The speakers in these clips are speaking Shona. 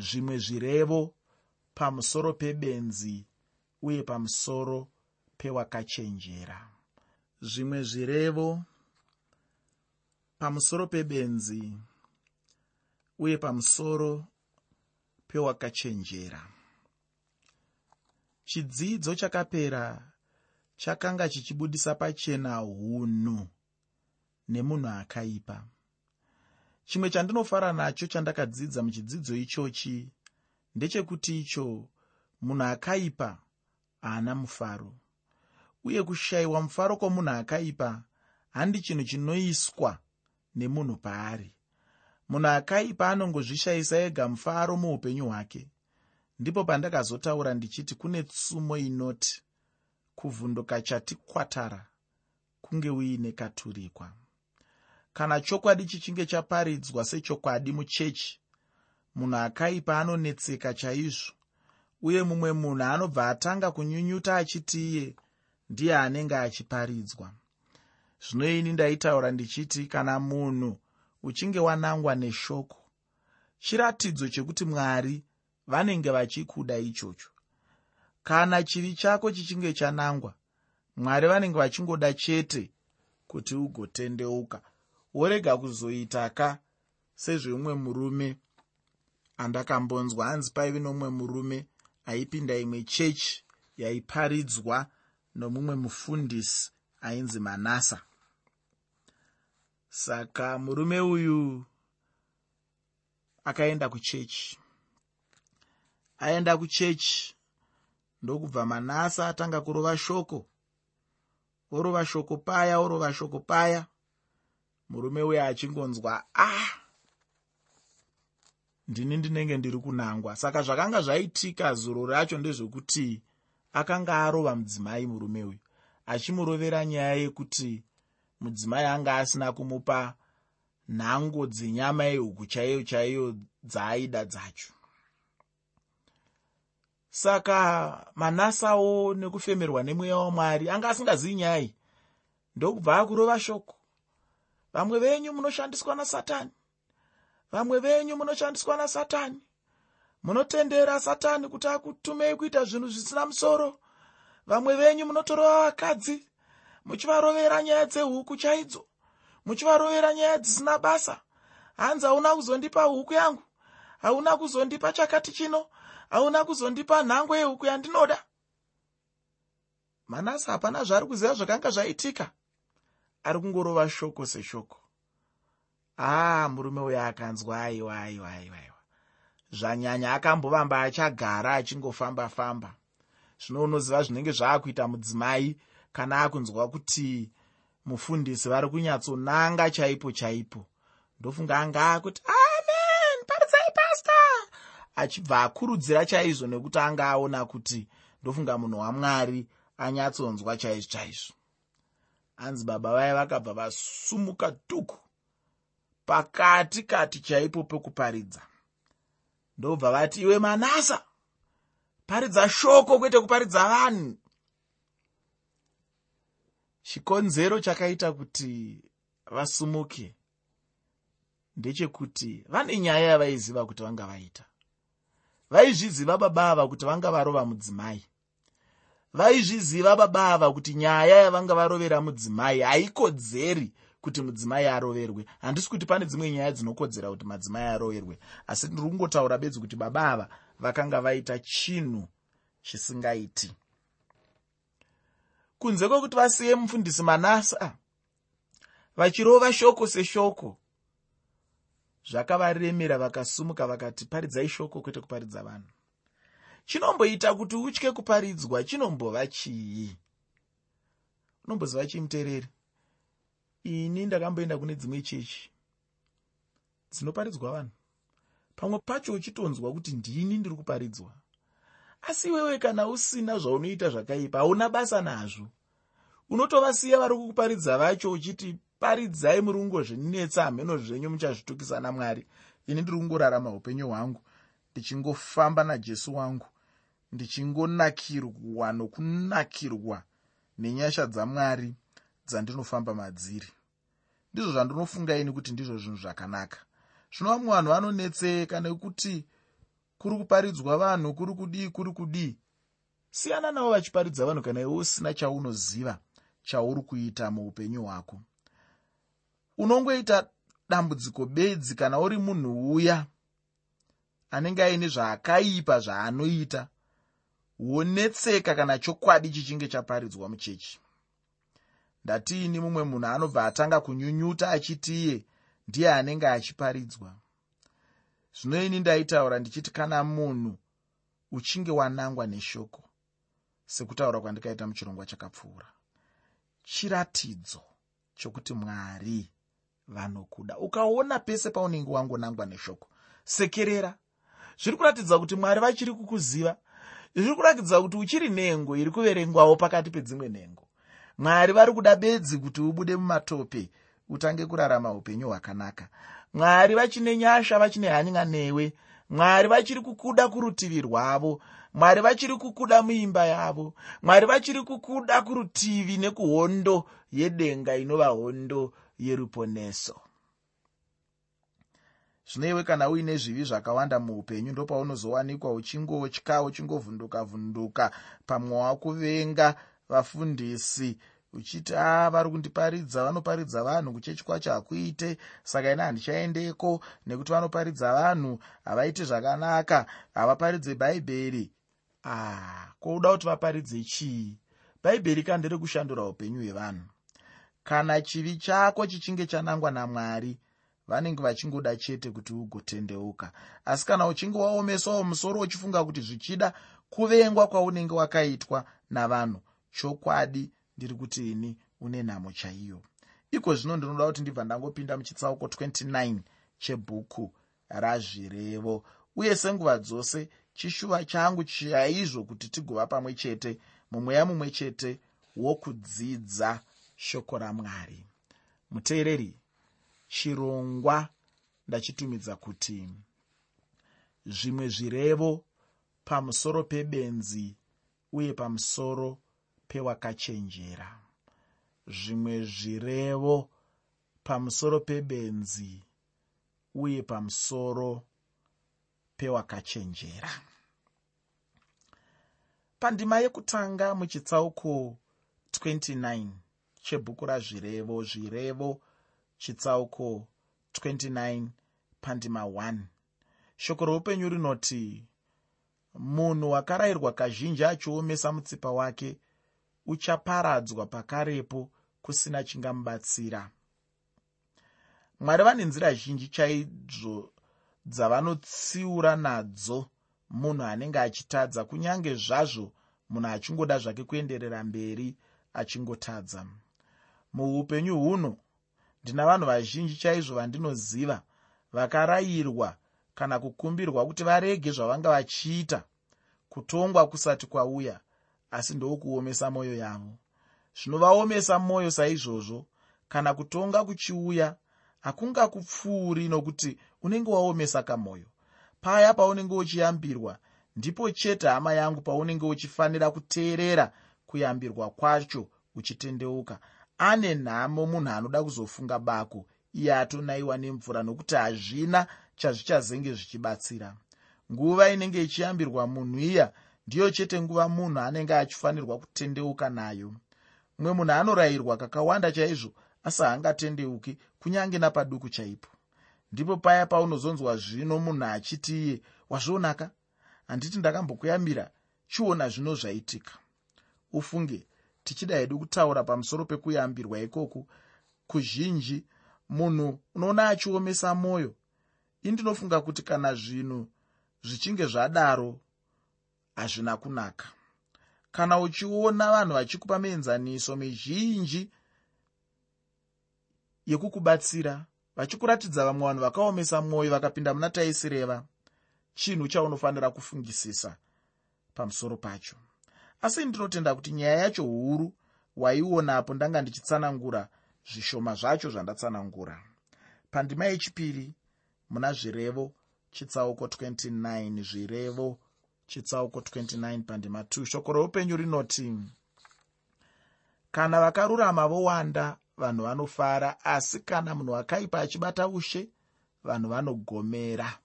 zvimwe zvirevo pamusoro pebenzi uye pamusoro pewakachenjera. Zvimwe zvirevo pamusoro pebenzi uye pamusoro pewakachenjera. Chidzidzo chakapera chakanga chichibudisa pachena unhu nemunhu akaipa chimwe chandinofara nacho chandakadzidza muchidzidzo ichochi ndechekuti icho munhu akaipa haana mufaro. Uye kushayiwa mufaro kwomunhu akaipa handi chinhu chinoiswa nemunhu paari. Munhu akaipa anongozvishayisa ega mufaro muupenyu hwake. Ndipo pandakazotaura ndichiti kune tsumo inoti kuvhunduka chati kwatara kunge uine katurikwa kana chokwadi chichinge chaparidzwa sechokwadi muchechi munhu akaipa anonetseka chaizvo uye mumwe munhu anobva atanga kunyunyuta achiti iye ndiye anenge achiparidzwa. Zvino ini ndaitaura ndichiti kana munhu uchinge wanangwa neshoko chiratidzo chekuti mwari vanenge vachikuda ichocho. Kana chivi chako chichinge chanangwa mwari vanenge vachingoda chete kuti ugotendeuka worega kuzoitaka sezveumwe murume andakambonzwa hanzi paive nomumwe murume aipinda imwe chechi yaiparidzwa nomumwe mufundisi ainzi manasa. Saka murume uyu akaenda kuchechi. Aenda kuchechi ndokubva manasa atanga kurova shoko. Orova shoko paya orova shoko paya murume uyo achingonzwa ah ndini ndinenge ndiri kunangwa. Saka zvakanga zvaitika zuro racho ndezvekuti akanga arova mudzimai murume uyu achimurovera nyaya yekuti mudzimai anga asina kumupa nhango dzenyama yehuku chaiyo chaiyo dzaaida dzacho. Saka manasawo nekufemerwa nemweya wamwari anga asingazivi nyaya iyi ndokubva akurova shoko vamwe venyu munoshandiswa nasatani. Vamwe venyu munoshandiswa nasatani. Munotendera satani kuti akutumei kuita zvinhu zvisina musoro. Vamwe venyu munotorova vakadzi muchivarovera nyaya dzehuku chaidzo muchivarovera nyaya dzisina basa. Hanzi hauna kuzondipa huku yangu? Hauna kuzondipa chakati chino? Hauna kuzondipa nhango yehuku yandinoda? Manasi hapana zvaari kuziva zvakanga zvaitika ari kungorova shoko seshoko. Aa murume uyo akanzwa aiwa aiwa aiwa aiwa. Zvanyanya akambovamba achagara achingofamba-famba. Zvino unoziva zvinenge zvaakuita mudzimai kana akunzwa kuti mufundisi vari kunyatsonanga chaipo chaipo. Ndofunga anga akuti amen paridzai pasta achibva akurudzira chaizvo nekuti anga aona kuti ndofunga munhu wamwari anyatsonzwa chaizvo chaizvo hanzi baba vai vakabva vasumuka dhuku pakati kati chaipo pekuparidza. Ndobva vati iwe manasa paridza shoko kwete kuparidza vanhu. Chikonzero chakaita kuti vasumuke ndechekuti vane nyaya yavaiziva kuti vanga vaita. Vaizviziva baba ava kuti vanga varova mudzimai vaizviziva baba ava kuti nyaya yavanga varovera mudzimai haikodzeri kuti mudzimai aroverwe. Handisi kuti pane dzimwe nyaya dzinokodzera kuti madzimai aroverwe. Asi ndiri kungotaura bedzi kuti baba ava vakanga vaita chinhu chisingaiti. Kunze kwekuti vasiye mufundisi manasa vachirova shoko seshoko zvakavaremera vakasumuka vakati paridzai shoko kwete kuparidza vanhu chinomboita kuti utye kuparidzwa chinombova chii? Unomboziva chii muteereri? Ini ndakamboenda kune dzimwe chechi. Dzinoparidzwa vanhu? Pamwe pacho uchitonzwa kuti ndini ndiri kuparidzwa. Asi iwewe kana usina zvaunoita zvakaipa hauna basa nazvo. Unotovasiya vari kukuparidza vacho uchiti paridzai muri kungozvinetsa hamheno zvenyu muchazvitukisa namwari ini ndiri kungorarama upenyu hwangu ndichingofamba najesu wangu ndichingonakirwa nokunakirwa nenyasha dzamwari dzandinofamba madziri. Ndizvo zvandinofunga ini kuti ndizvo zvinhu zvakanaka. Zvino vamwe vanhu vanonetseka nekuti kuri kuparidzwa vanhu kuri kudii kuri kudii. Siyana navo vachiparidza vanhu kana iwe usina chaunoziva chauri kuita muupenyu hwako. Unongoita dambudziko bedzi kana uri munhu uya anenge aine zvaakaipa zvaanoita wonetseka kana chokwadi chichinge chaparidzwa muchechi. Ndatiini mumwe munhu anobva atanga kunyunyuta achiti iye ndiye anenge achiparidzwa. Zvino ini ndaitaura ndichiti kana munhu uchinge wanangwa neshoko sekutaura kwandikaita muchirongwa chakapfuura. Chiratidzo chokuti mwari vanokuda. Ukaona pese paunenge wangonangwa neshoko sekerera. Zviri kuratidza kuti mwari vachiri kukuziva zviri kuratidza kuti uchiri nhengo iri kuverengwawo pakati pedzimwe nhengo. Mwari vari kuda bedzi kuti ubude mumatope utange kurarama upenyu hwakanaka. Mwari vachine nyasha vachine hanya newe mwari vachiri kukuda kurutivi rwavo. Mwari vachiri kukuda muimba yavo. Mwari vachiri kukuda kurutivi nekuhondo yedenga inova hondo yeruponeso zvino iwe kana uine zvivi zvakawanda muupenyu ndopaunozowanikwa uchingotya uchingovhunduka vhunduka pamwe wakuvenga vafundisi uchiti a ah, vari kundiparidza vanoparidza vanhu kuchechi kwacho hakuite. Saka ina handichaendeko nekuti vanoparidza vanhu havaiti zvakanaka havaparidze bhaibheri. Ah, kouda kuti vaparidze chii? Bhaibheri kandere kushandura upenyu hwevanhu. Kana chivi chako chichinge chanangwa namwari vanenge vachingoda chete kuti ugotendeuka. Asi kana uchinge waomeswawo musoro uchifunga kuti zvichida kuvengwa kwaunenge wakaitwa navanhu chokwadi ndiri kuti ini une nhamo chaiyo. Iko zvino ndinoda kuti ndibva ndangopinda muchitsauko 29 chebhuku razvirevo. Uye senguva dzose chishuva changu chaizvo kuti tigova pamwe chete mumweya mumwe chete wokudzidza shoko ramwari. Muteereri chirongwa ndachitumidza kuti zvimwe zvirevo pamusoro pebenzi uye pamusoro pewakachenjera. Zvimwe zvirevo pamusoro pebenzi uye pamusoro pewakachenjera. Pandima yekutanga muchitsauko 29 chebhuku razvirevo zvirevo chitsauko 29 pandima 1 shoko roupenyu rinoti munhu wakarayirwa kazhinji achiomesa mutsipa wake uchaparadzwa pakarepo kusina chingamubatsira. Mwari vane nzira zhinji chaizvo dzavanotsiura nadzo munhu anenge achitadza kunyange zvazvo munhu achingoda zvake kuenderera mberi achingotadza. Muupenyu huno ndina vanhu vazhinji chaizvo vandinoziva vakarayirwa kana kukumbirwa kuti varege zvavanga vachiita kutongwa kusati kwauya asi ndokuomesa mwoyo yavo. Zvinovaomesa mwoyo saizvozvo kana kutonga kuchiuya hakungakupfuuri nokuti unenge waomesa kamwoyo paya paunenge uchiyambirwa ndipo chete hama yangu paunenge uchifanira kuteerera kuyambirwa kwacho uchitendeuka ane nhamo munhu anoda kuzofunga bako iye atonayiwa nemvura nokuti hazvina chazvichazenge zvichibatsira. Nguva inenge ichiyambirwa munhu iya ndiyo chete nguva munhu anenge achifanirwa kutendeuka nayo. Mumwe munhu anorayirwa kakawanda chaizvo asi haangatendeuki kunyange napaduku chaipo. Ndipo paya paunozonzwa zvino munhu achiti iye wazvionaka? Handiti ndakambokuyambira chiona zvino zvaitika. Ufunge tichida hedu kutaura pamusoro pekuyambirwa ikoku kuzhinji munhu unoona achiomesa mwoyo indinofunga kuti kana zvinhu zvichinge zvadaro hazvina kunaka. Kana uchiona vanhu vachikupa mienzaniso mizhinji yekukubatsira vachikuratidza vamwe vanhu vakaomesa mwoyo vakapinda muna taisireva chinhu chaunofanira kufungisisa pamusoro pacho asi ndinotenda kuti nyaya yacho huru waionapo ndanga ndichitsanangura zvishoma zvacho zvandatsanangura. Pandima yechipiri muna zvirevo chitsauko 29 zvirevo chitsauko 29 pandima 2 shoko roupenyu rinoti kana vakarurama vowanda vanhu vanofara asi kana munhu akaipa achibata ushe vanhu vanogomera.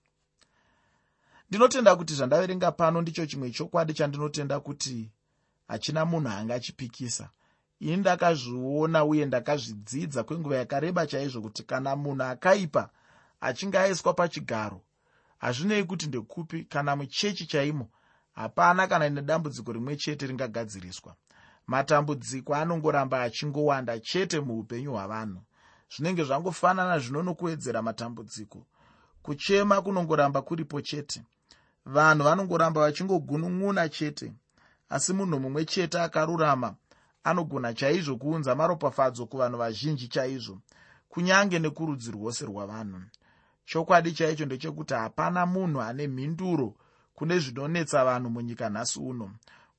Ndinotenda kuti zvandaverenga pano ndicho chimwe chokwadi chandinotenda kuti hachina munhu angachipikisa. Ini ndakazviona uye ndakazvidzidza kwenguva yakareba chaizvo kuti kana munhu akaipa achinge aiswa pachigaro hazvinei kuti ndekupi kana muchechi chaimo hapana kana nedambudziko rimwe chete ringagadziriswa matambudziko anongoramba achingowanda chete muupenyu hwavanhu. Zvinenge zvangofanana zvino nokuwedzera matambudziko. Kuchema kunongoramba kuripo chete. Vanhu vanongoramba vachingogunun'una chete asi munhu mumwe chete akarurama anogona chaizvo kuunza maropafadzo kuvanhu vazhinji chaizvo kunyange nekurudzi rwose rwavanhu. Chokwadi chaicho ndechekuti hapana munhu ane mhinduro kune zvinonetsa vanhu munyika nhasi uno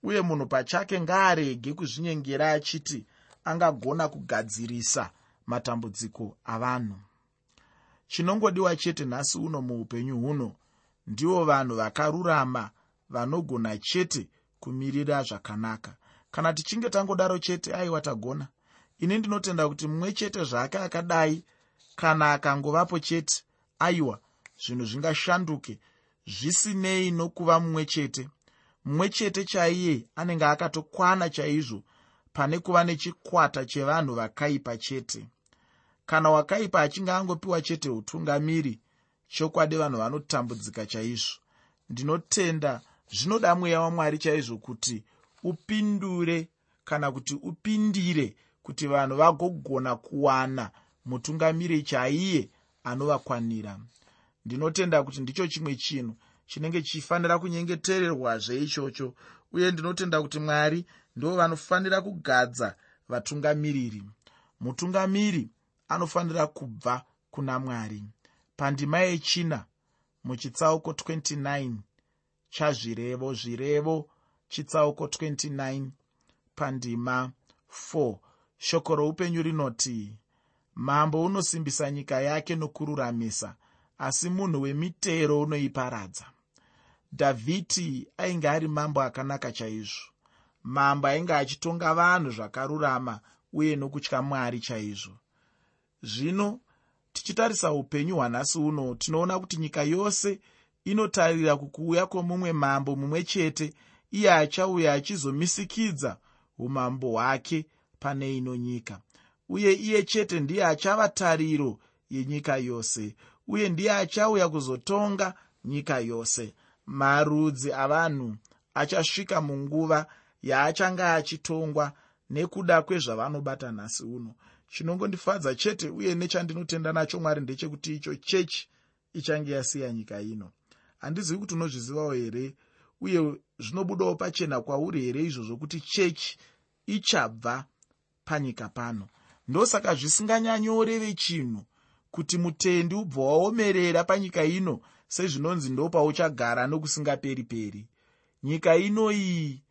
uye munhu pachake ngaarege kuzvinyengera achiti angagona kugadzirisa matambudziko avanhu. Chinongodiwa chete nhasi uno muupenyu huno ndivo vanhu vakarurama vanogona chete kumirira zvakanaka. Kana tichinge tangodaro chete aiwa tagona. Ini ndinotenda kuti mumwe chete zvake akadai kana akangovapo chete aiwa zvinhu zvingashanduke. Zvisinei nokuva mumwe chete. Mumwe chete chaiye anenge akatokwana chaizvo pane kuva nechikwata chevanhu vakaipa chete. Kana wakaipa achinge angopiwa chete utungamiri chokwadi vanhu vanotambudzika chaizvo. Ndinotenda zvinoda mweya wamwari chaizvo kuti upindure kana kuti upindire kuti vanhu vagogona kuwana mutungamiri chaiye anovakwanira. Ndinotenda kuti ndicho chimwe chinhu chinenge chichifanira kunyengetererwazve ichocho uye ndinotenda kuti mwari ndo vanofanira kugadza vatungamiriri. Mutungamiri anofanira kubva kuna mwari. Pandima yechina muchitsauko 29 chazvirevo zvirevo chitsauko 29 pandima 4 shoko roupenyu rinoti mambo unosimbisa nyika yake nokururamisa asi munhu wemitero unoiparadza. Dhavhidi ainge ari mambo akanaka chaizvo. Mambo ainge achitonga vanhu zvakarurama uye nokutya mwari chaizvo. Zvino tichitarisa upenyu hwanhasi uno tinoona kuti nyika yose inotarira kukuuya kwomumwe mambo mumwe chete iye achauya achizomisikidza umambo hwake pane ino nyika. Uye iye chete ndiye achava tariro yenyika yose uye ndiye achauya kuzotonga nyika yose. Marudzi avanhu achasvika munguva yaachanga achitongwa nekuda kwezvavanobata nhasi uno. Chinongondifadza chete uye nechandinotenda nacho mwari ndechekuti icho chechi ichange yasiya nyika ino handizivi kuti unozvizivawo here uye zvinobudawo pachena kwauri here izvo zvokuti chechi ichabva panyika pano. Ndosaka zvisinganyanyoreve chinhu kuti mutendi ubva waomerera panyika ino sezvinonzi ndo pauchagara nokusingaperi peri. Nyika ino iyi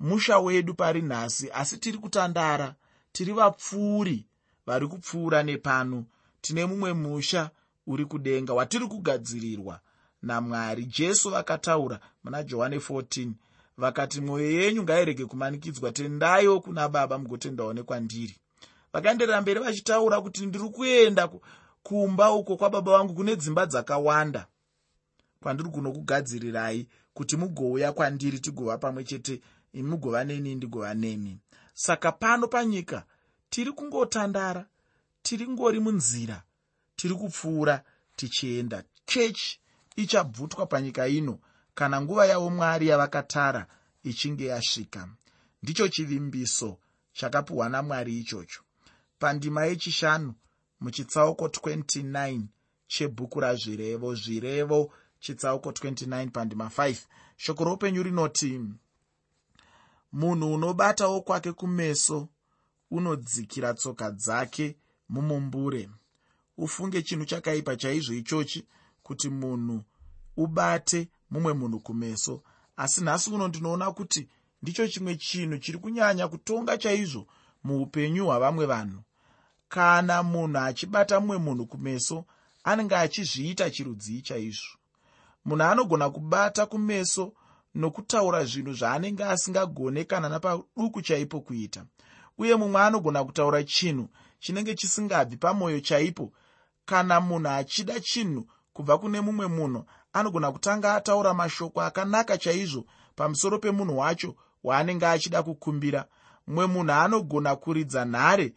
musha wedu pari nhasi asi tiri kutandara tiri vapfuuri vari kupfuura nepano. Tine mumwe musha uri kudenga watiri kugadzirirwa namwari jesu vakataura muna johani 14 vakati mwoyo yenyu ngairege kumanikidzwa. Tendaiwo kuna baba mugotendawo nekwandiri. Vakaenderera mberi vachitaura kuti ndiri kuenda kumba uko kwababa vangu kune dzimba dzakawanda. Kwandiri kunokugadzirirai kuti mugouya kwandiri tigova pamwe chete imi mugova neni ndigova nemi. Saka pano panyika tiri kungotandara tiri ngori munzira tiri kupfuura tichienda. Chechi ichabvutwa panyika ino kana nguva yavo mwari yavakatara ichinge yasvika. Ndicho chivimbiso chakapiwa namwari ichocho. Pandima yechishanu muchitsauko 29 chebhuku razvirevo zvirevo chitsauko 29 pandima 5 shoko roupenyu rinoti munhu unobatawo kwake kumeso unodzikira tsoka dzake mumumbure. Ufunge chinhu chakaipa chaizvo ichochi kuti munhu ubate mumwe munhu kumeso. Asi nhasi uno ndinoona kuti ndicho chimwe chinhu chiri kunyanya kutonga chaizvo muupenyu hwavamwe vanhu. Kana munhu achibata mumwe munhu kumeso anenge achizviita chirudzii chaizvo? Munhu anogona kubata kumeso nokutaura zvinhu zvaanenge asingagone kana napaduku chaipo kuita. Uye mumwe anogona kutaura chinhu chinenge chisingabvi pamwoyo chaipo. Kana munhu achida chinhu kubva kune mumwe munhu anogona kutanga ataura mashoko akanaka chaizvo pamusoro pemunhu wacho waanenge achida kukumbira. Mumwe munhu anogona kuridza nhare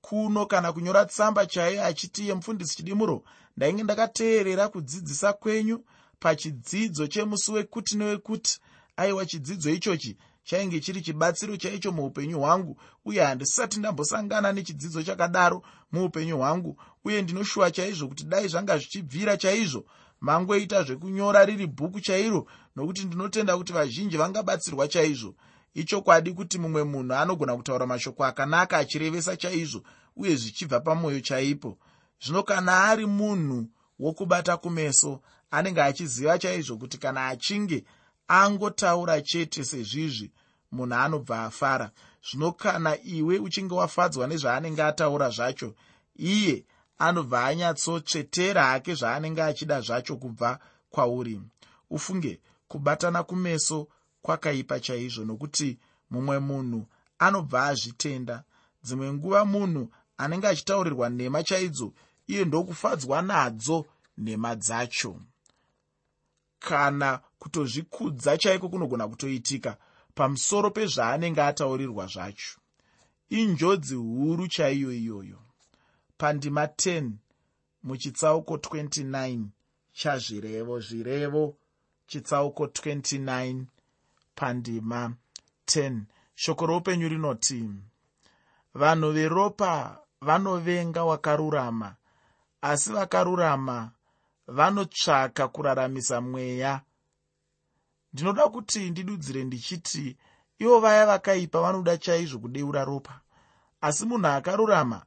kuno kana kunyora tsamba chaiyo achiti yemufundisi chidimuro ndainge ndakateerera kudzidzisa kwenyu pachidzidzo chemusi wekuti newekuti. Aiwa chidzidzo ichochi chainge chiri chibatsiro chaicho muupenyu hwangu uye handisati ndambosangana nechidzidzo chakadaro muupenyu hwangu uye ndinoshuwa chaizvo kuti dai zvanga zvichibvira chaizvo. Mangoita zvekunyora riri bhuku chairo nokuti ndinotenda kuti vazhinji vangabatsirwa chaizvo. Ichokwadi kuti mumwe munhu anogona kutaura mashoko akanaka achirevesa chaizvo uye zvichibva pamwoyo chaipo. Zvino kana ari munhu wokubata kumeso anenge achiziva chaizvo kuti kana achinge angotaura chete sezvizvi munhu anobva afara. Zvino kana iwe uchinge wafadzwa nezvaanenge ataura zvacho iye anobva anyatsotsvetera hake zvaanenge achida zvacho kubva kwauri. Ufunge kubatana kumeso kwakaipa chaizvo nokuti mumwe munhu anobva azvitenda. Dzimwe nguva munhu anenge achitaurirwa nhema chaidzo iye ndokufadzwa nadzo nhema dzacho. Kana kutozvikudza chaiko kunogona kutoitika pamusoro pezvaanenge ataurirwa zvacho. Injodzi huru chaiyo iyoyo pandima 10 muchitsauko 29 chazvirevo zvirevo chitsauko 29 pandima 10 shoko roupenyu rinoti vanhu veropa vanovenga wakarurama asi vakarurama vanotsvaka kuraramisa mweya. Ndinoda kuti ndidudzire ndichiti ivo vaya vakaipa vanoda chaizvo kudeura ropa asi munhu akarurama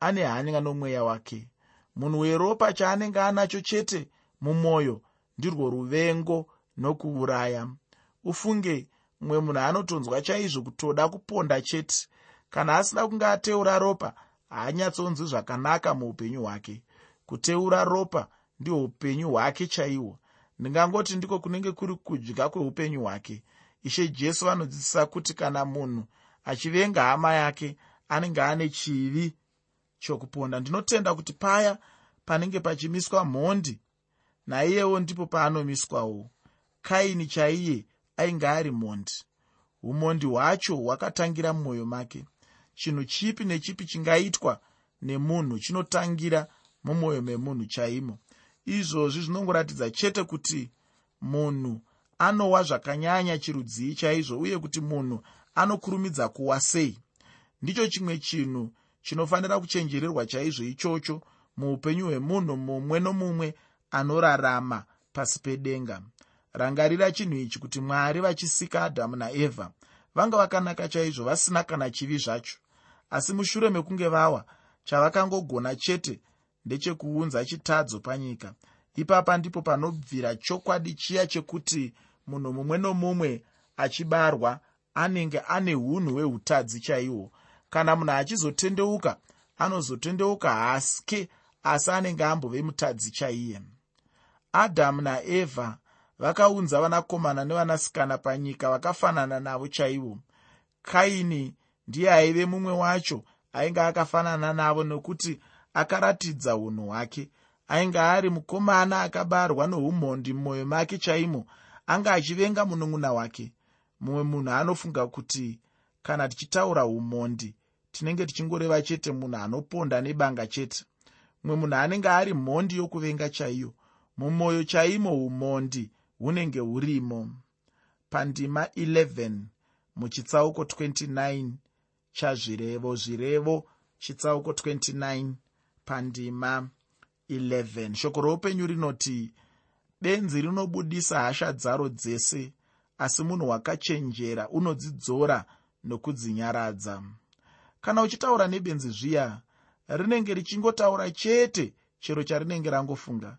ane hanya nomweya wake. Munhu weropa chaanenge anacho chete mumwoyo ndirwo ruvengo nokuuraya. Ufunge mumwe munhu anotonzwa chaizvo kutoda kuponda chete. Kana asina kunge ateura ropa haanyatsonzwi zvakanaka muupenyu hwake. Kuteura ropa ndihwo upenyu hwake chaihwo ndingangoti ndiko kunenge kuri kudya kweupenyu hwake. Ishe jesu vanodzidzisa kuti kana munhu achivenga hama yake anenge ane chivi chokuponda. Ndinotenda kuti paya panenge pachimiswa mhondi naiyewo ndipo paanomiswawo kaini chaiye ainge ari mhondi? Umondi hwacho hwakatangira mumwoyo make. Chinhu chipi nechipi chingaitwa nemunhu chinotangira mumwoyo memunhu chaimo? Izvozvi zvinongoratidza chete kuti munhu anowa zvakanyanya chirudzii chaizvo uye kuti munhu anokurumidza kuwa sei. Ndicho chimwe chinhu chinofanira kuchenjererwa chaizvo ichocho muupenyu hwemunhu mumwe nomumwe anorarama pasi pedenga. Rangarira chinhu ichi kuti mwari vachisika adhamu naevha vanga vakanaka chaizvo vasina kana chivi zvacho. Asi mushure mekunge vawa chavakangogona chete ndechekuunza chitadzo panyika. Ipapa ndipo panobvira chokwadi chiya chekuti munhu mumwe nomumwe achibarwa anenge ane unhu hweutadzi chaihwo kana munhu achizotendeuka anozotendeuka haske asi anenge ambove mutadzi chaiye. Adhamu naevha vakaunza vanakomana nevanasikana panyika vakafanana navo chaivo. Kaini ndiye aive mumwe wacho ainge akafanana navo nokuti akaratidza unhu hwake. Ainge ari mukomana akabarwa noumhondi mumwoyo make chaimo anga achivenga munun'una wake. Mumwe munhu anofunga kuti kana tichitaura umhondi tinenge tichingoreva chete munhu anoponda nebanga chete. Mumwe munhu anenge ari mhondi yokuvenga chaiyo mumwoyo chaimo umhondi hunenge hurimo. Pandima 11 muchitsauko 29 chazvirevo zvirevo chitsauko 29 pandima 11 shoko roupenyu rinoti benzi rinobudisa hasha dzaro dzese asi munhu wakachenjera unodzidzora nokudzinyaradza kana uchitaura nebenzi zviya rinenge richingotaura chete chero charinenge rangofunga.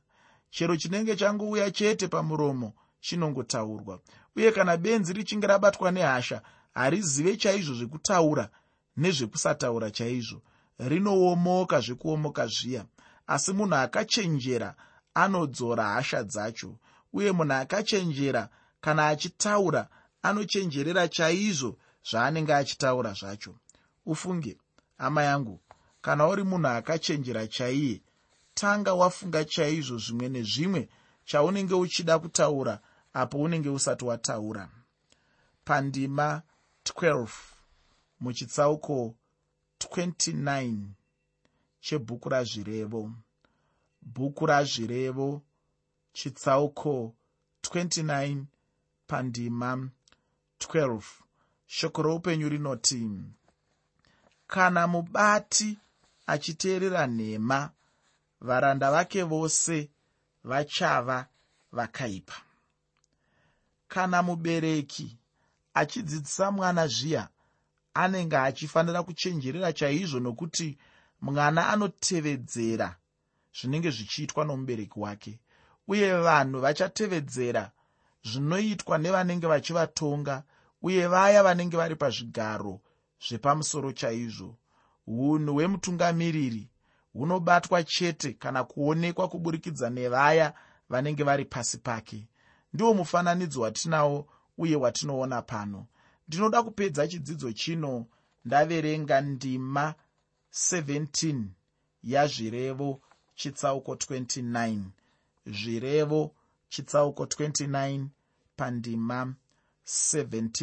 Chero chinenge changouya chete pamuromo chinongotaurwa. Uye kana benzi richinge rabatwa nehasha harizive chaizvo zvekutaura nezvekusataura chaizvo. Rinoomoka zvekuomoka zviya. Asi munhu akachenjera anodzora hasha dzacho. Uye munhu akachenjera kana achitaura anochenjerera chaizvo zvaanenge achitaura zvacho. Ufunge hama yangu kana uri munhu akachenjera chaiye tanga wafunga chaizvo zvimwe nezvimwe chaunenge uchida kutaura apo unenge usati wataura. Pandima 12 muchitsauko 29 chebhuku razvirevo. Bhuku razvirevo chitsauko 29 pandima 12 shoko roupenyu rinoti kana mubati achiteerera nhema varanda vake vose vachava vakaipa. Kana mubereki achidzidzisa mwana zviya anenge achifanira kuchenjerera chaizvo nokuti mwana anotevedzera zvinenge zvichiitwa nomubereki wake. Uye vanhu vachatevedzera zvinoitwa nevanenge vachivatonga uye vaya vanenge vari pazvigaro zvepamusoro chaizvo. Unhu hwemutungamiriri hunobatwa chete kana kuonekwa kuburikidza nevaya vanenge vari pasi pake. Ndiwo mufananidzo watinawo uye watinoona pano. Ndinoda kupedza chidzidzo chino ndaverenga ndima 17 yazvirevo chitsauko 29 zvirevo chitsauko 29 pandima. 17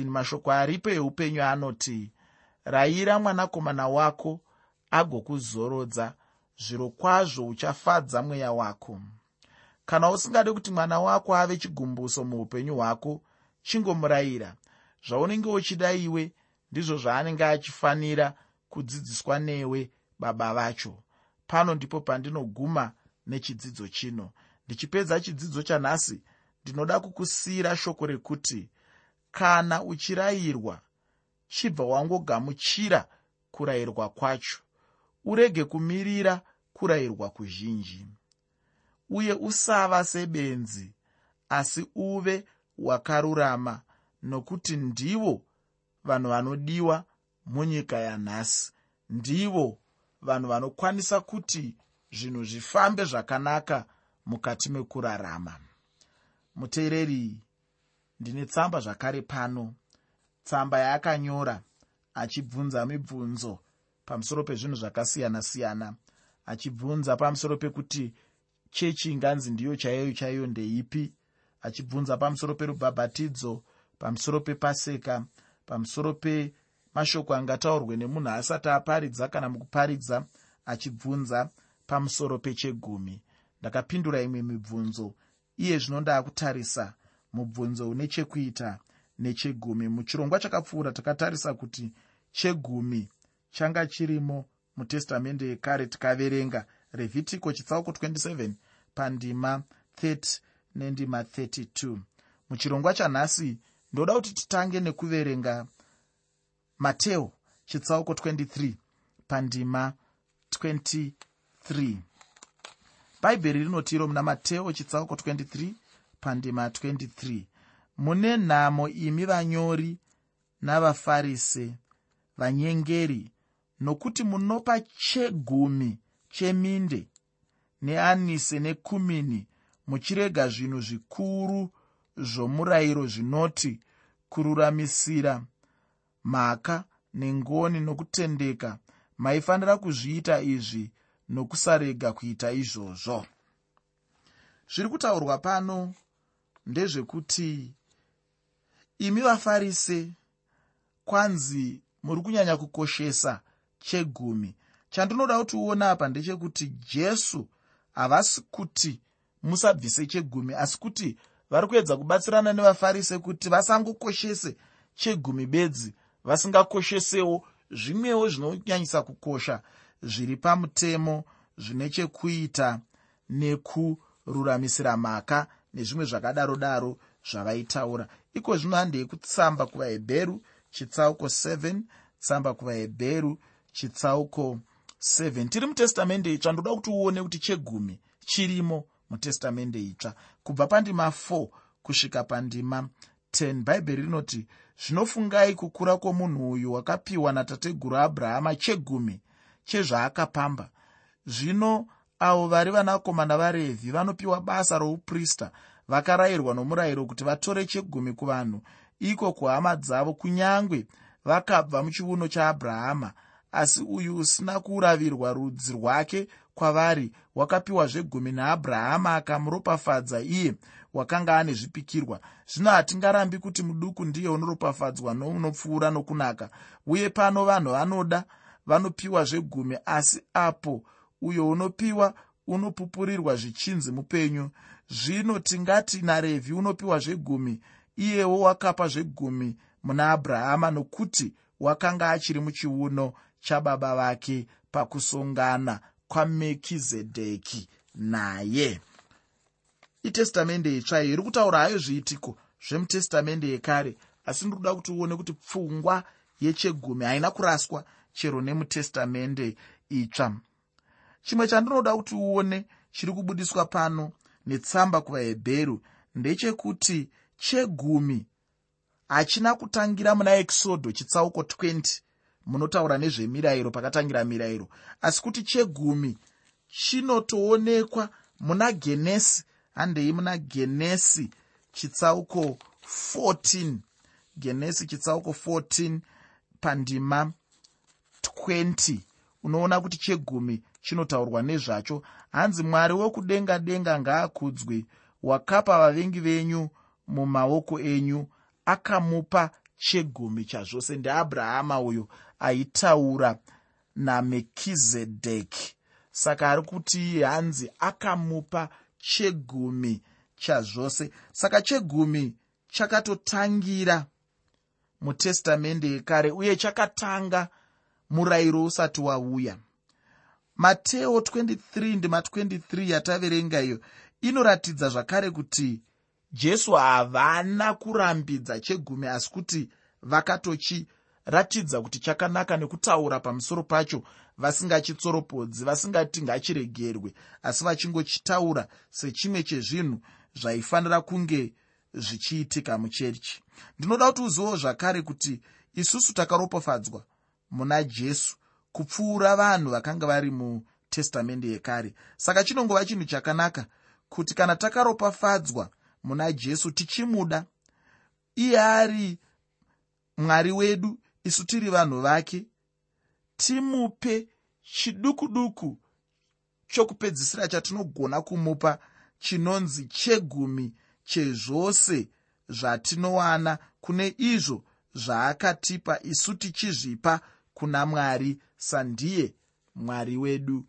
mashoko aripo eupenyu anoti rayira mwanakomana wako agokuzorodza zviro kwazvo uchafadza mweya wako. Kana usingade kuti mwana wako ave chigumbuso muupenyu hwako chingomurayira zvaunenge uchida iwe ndizvo zvaanenge achifanira kudzidziswa newe baba vacho. Pano ndipo pandinoguma nechidzidzo chino. Ndichipedza chidzidzo chanhasi ndinoda kukusiyira shoko rekuti kana uchirayirwa chibva wangogamuchira kurayirwa kwacho. Urege kumirira kurayirwa kuzhinji. Uye usava sebenzi asi uve wakarurama nokuti ndivo vanhu vanodiwa munyika yanhasi. Ndivo vanhu vanokwanisa kuti zvinhu zvifambe zvakanaka mukati mekurarama. Muteereri ndine tsamba zvakare pano. Tsamba yaakanyora achibvunza mibvunzo pamusoro pezvinhu zvakasiyana-siyana. Achibvunza pamusoro pekuti chechi inganzi ndiyo chaiyo chaiyo ndeipi. Achibvunza pamusoro perubhabhatidzo pamusoro pepaseka pamusoro pemashoko angataurwe nemunhu asati aparidza kana mukuparidza achibvunza pamusoro pechegumi. Ndakapindura imwe mibvunzo iye zvino ndaakutarisa mubvunzo une chekuita nechegumi. Muchirongwa chakapfuura takatarisa kuti chegumi changa chirimo mutestamende yekare tikaverenga. Revhitiko chitsauko 27 pandima 30 nendima 32 muchirongwa chanhasi ndoda kuti titange nekuverenga mateo chitsauko 23 pandima 23 bhaibheri rinotiro muna mateo chitsauko 23 pandima 23 mune nhamo imi vanyori navafarise vanyengeri nokuti munopa chegumi cheminde neanise nekumini muchirega zvinhu zvikuru zvomurayiro zvinoti kururamisira mhaka nengoni nokutendeka. Maifanira kuzviita izvi nokusarega kuita izvozvo. Zviri kutaurwa pano ndezvekuti imi vafarise kwanzi muri kunyanya kukoshesa chegumi. Chandinoda kuti uona apa ndechekuti jesu havasi kuti musabvise chegumi asi kuti vari kuedza kubatsirana nevafarise kuti vasangokoshese chegumi bedzi vasingakoshesewo zvimwewo zvinonyanyisa kukosha zviri pamutemo zvine chekuita nekururamisira mhaka nezvimwe zvakadaro daro zvavaitaura. Iko zvino handei kutsamba kuvahebheru chitsauko 7 tsamba kuvahebheru chitsauko 7 tiri mutestamende itsva ndoda kuti uone kuti chegumi chirimo mutestamende itsva. Kubva pandima 4 kusvika pandima 10 bhaibheri rinoti zvinofungai kukura kwomunhu uyu wakapiwa natateguru abrahama chegumi chezvaakapamba. Zvino avo vari vanakomana varevhi vanopiwa basa rouprista vakarayirwa nomurayiro kuti vatore chegumi kuvanhu. Iko kuhama dzavo kunyange vakabva muchiuno chaabrahama asi uyu usina kuravirwa rudzi rwake kwavari wakapiwa zvegumi naabrahama akamuropafadza iye wakanga ane zvipikirwa. Zvino hatingarambi kuti muduku ndiye unoropafadzwa nounopfuura nokunaka uye pano vanhu vanoda vanopiwa zvegumi asi apo uyo unopiwa unopupurirwa zvichinzi mupenyu. Zvino tingati narevhi unopiwa zvegumi iyewo wakapa zvegumi muna abrahama nokuti wakanga achiri muchiuno chababa vake pakusongana kwamekizedheki naye. Itestamende itsva iri kutaura hayo zviitiko zvemutestamende yekare? Asi ndinoda kuti uone kuti pfungwa yechegumi haina kuraswa chero nemutestamende itsva chimwe chandinoda kuti uone chiri kubudiswa pano netsamba kuvahebheru ndechekuti chegumi hachina kutangira muna exodho chitsauko 20 munotaura nezvemirayiro pakatangira mirayiro. Asi kuti chegumi chinotoonekwa muna genesi handei muna genesi chitsauko 14 genesi chitsauko 14 pandima 20 unoona kuti chegumi chinotaurwa nezvacho. Hanzi mwari wokudenga denga ngaakudzwi wakapa vavengi venyu mumaoko enyu akamupa chegumi chazvose. Ndeabrahama uyo aitaura namekizedheki. Saka ari kuti hanzi akamupa chegumi chazvose. Saka chegumi chakatotangira mutestamende yekare uye chakatanga murayiro usati wauya mateo 23 ndima 23 yataverenga iyo. Inoratidza zvakare kuti jesu havana kurambidza chegumi asi kuti vakatochiratidza kuti chakanaka nekutaura pamusoro pacho vasingachitsoropodzi vasingati ngachiregerwe asi vachingochitaura sechimwe chezvinhu zvaifanira kunge zvichiitika muchechi. Ndinoda kuti uzivewo zvakare kuti isusu takaropofadzwa muna jesu kupfuura vanhu vakanga vari mutestamende yekare. Saka chinongova chinhu chakanaka kuti kana takaropafadzwa muna jesu tichimuda iye ari mwari wedu isu tiri vanhu vake timupe chiduku duku chokupedzisira chatinogona kumupa chinonzi chegumi chezvose zvatinowana kune izvo zvaakatipa isu tichizvipa kuna mwari sandiye mwari wedu